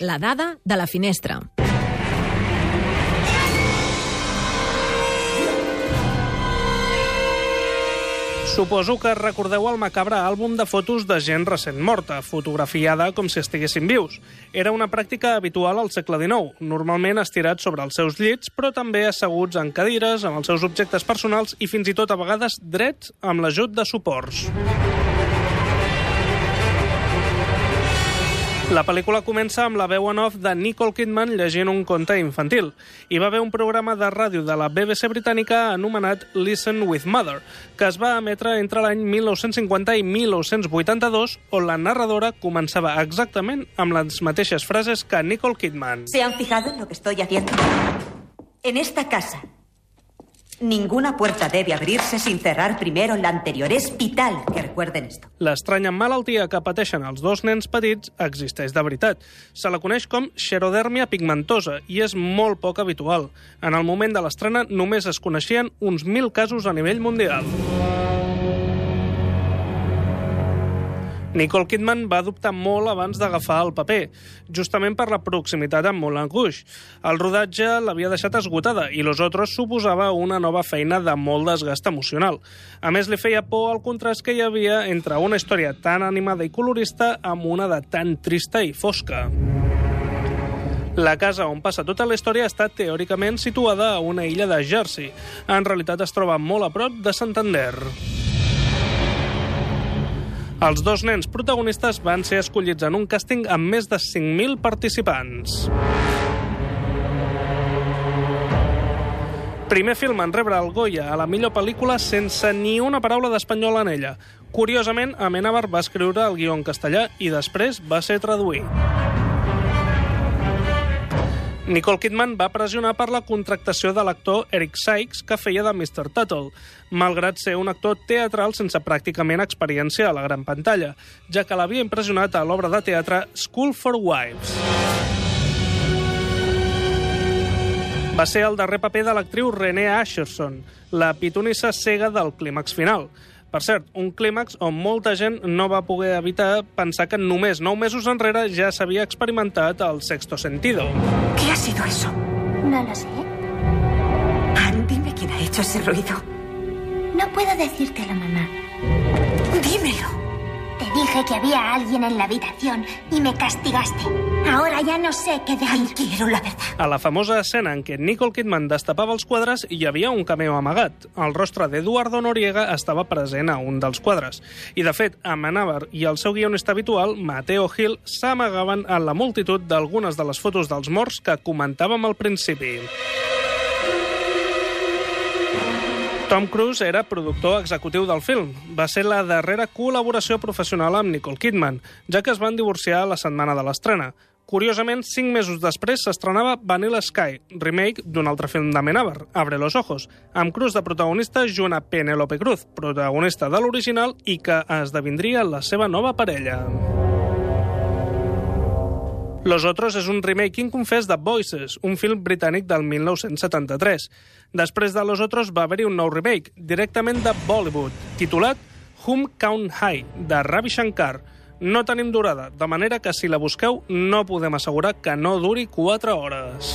La dada de la finestra. Suposo que recordeu el macabre àlbum de fotos de gent recent morta, fotografiada com si estiguessin vius. Era una pràctica habitual al segle XIX, normalment estirats sobre els seus llits, però també asseguts en cadires, amb els seus objectes personals i fins i tot a vegades drets amb l'ajut de suports. La pel·lícula comença amb la veu en off de Nicole Kidman llegint un conte infantil. Hi va haver un programa de ràdio de la BBC britànica anomenat Listen with Mother, que es va emetre entre l'any 1950 i 1982, on la narradora començava exactament amb les mateixes frases que Nicole Kidman. ¿Se han fijado en lo que estoy haciendo? En esta casa, ninguna puerta debe abrirse sin cerrar primero la anterior. Es vital que recuerden esto. L'estranya malaltia que pateixen els dos nens petits existeix de veritat. Se la coneix com xerodèrmia pigmentosa i és molt poc habitual. En el moment de l'estrena només es coneixien uns 1.000 casos a nivell mundial. Nicole Kidman va dubtar molt abans d'agafar el paper, justament per la proximitat amb Moulin Rouge. El rodatge l'havia deixat esgotada i Los Otros suposava una nova feina de molt desgast emocional. A més, li feia por el contrast que hi havia entre una història tan animada i colorista amb una de tan trista i fosca. La casa on passa tota la història està teòricament situada a una illa de Jersey. En realitat es troba molt a prop de Santander. Els dos nens protagonistes van ser escollits en un càsting amb més de 5.000 participants. Primer film en rebre el Goya a la millor pel·lícula sense ni una paraula d'espanyol en ella. Curiosament, Amenábar va escriure el guió en castellà i després va ser traduït. Nicole Kidman va pressionar per la contractació de l'actor Eric Sykes, que feia de Mr. Tuttle, malgrat ser un actor teatral sense pràcticament experiència a la gran pantalla, ja que l'havia impressionat a l'obra de teatre School for Wives. Va ser el darrer paper de l'actriu Renee Asherson, la pitonissa cega del clímax final. Per cert, un clímax on molta gent no va poder evitar pensar que només nou mesos enrere ja s'havia experimentat el sexto sentido. ¿Qué ha sido eso? No lo sé. Anne, dime quién ha hecho ese ruido. No puedo decírtelo, mamá. Dímelo. Dije que había alguien en la habitación y me castigaste. Ahora ya no sé qué decir. Quiero la verdad. A la famosa escena en què Nicole Kidman destapava els quadres hi havia un cameo amagat. El rostre d'Eduardo Noriega estava present a un dels quadres. I, de fet, Amenábar i el seu guionista habitual, Mateo Gil, s'amagaven en la multitud d'algunes de les fotos dels morts que comentàvem al principi. Tom Cruise era productor executiu del film. Va ser la darrera col·laboració professional amb Nicole Kidman, ja que es van divorciar la setmana de l'estrena. Curiosament, cinc mesos després s'estrenava Vanilla Sky, remake d'un altre film d'Amenábar, Abre los ojos, amb Cruz de protagonista junt a Penélope Cruz, protagonista de l'original i que esdevindria la seva nova parella. Los Otros és un remake inconfès de Voices, un film britànic del 1973. Després de Los Otros va haver-hi un nou remake, directament de Bollywood, titulat Hum Count High, de Ravi Shankar. No tenim durada, de manera que si la busqueu no podem assegurar que no duri 4 hores.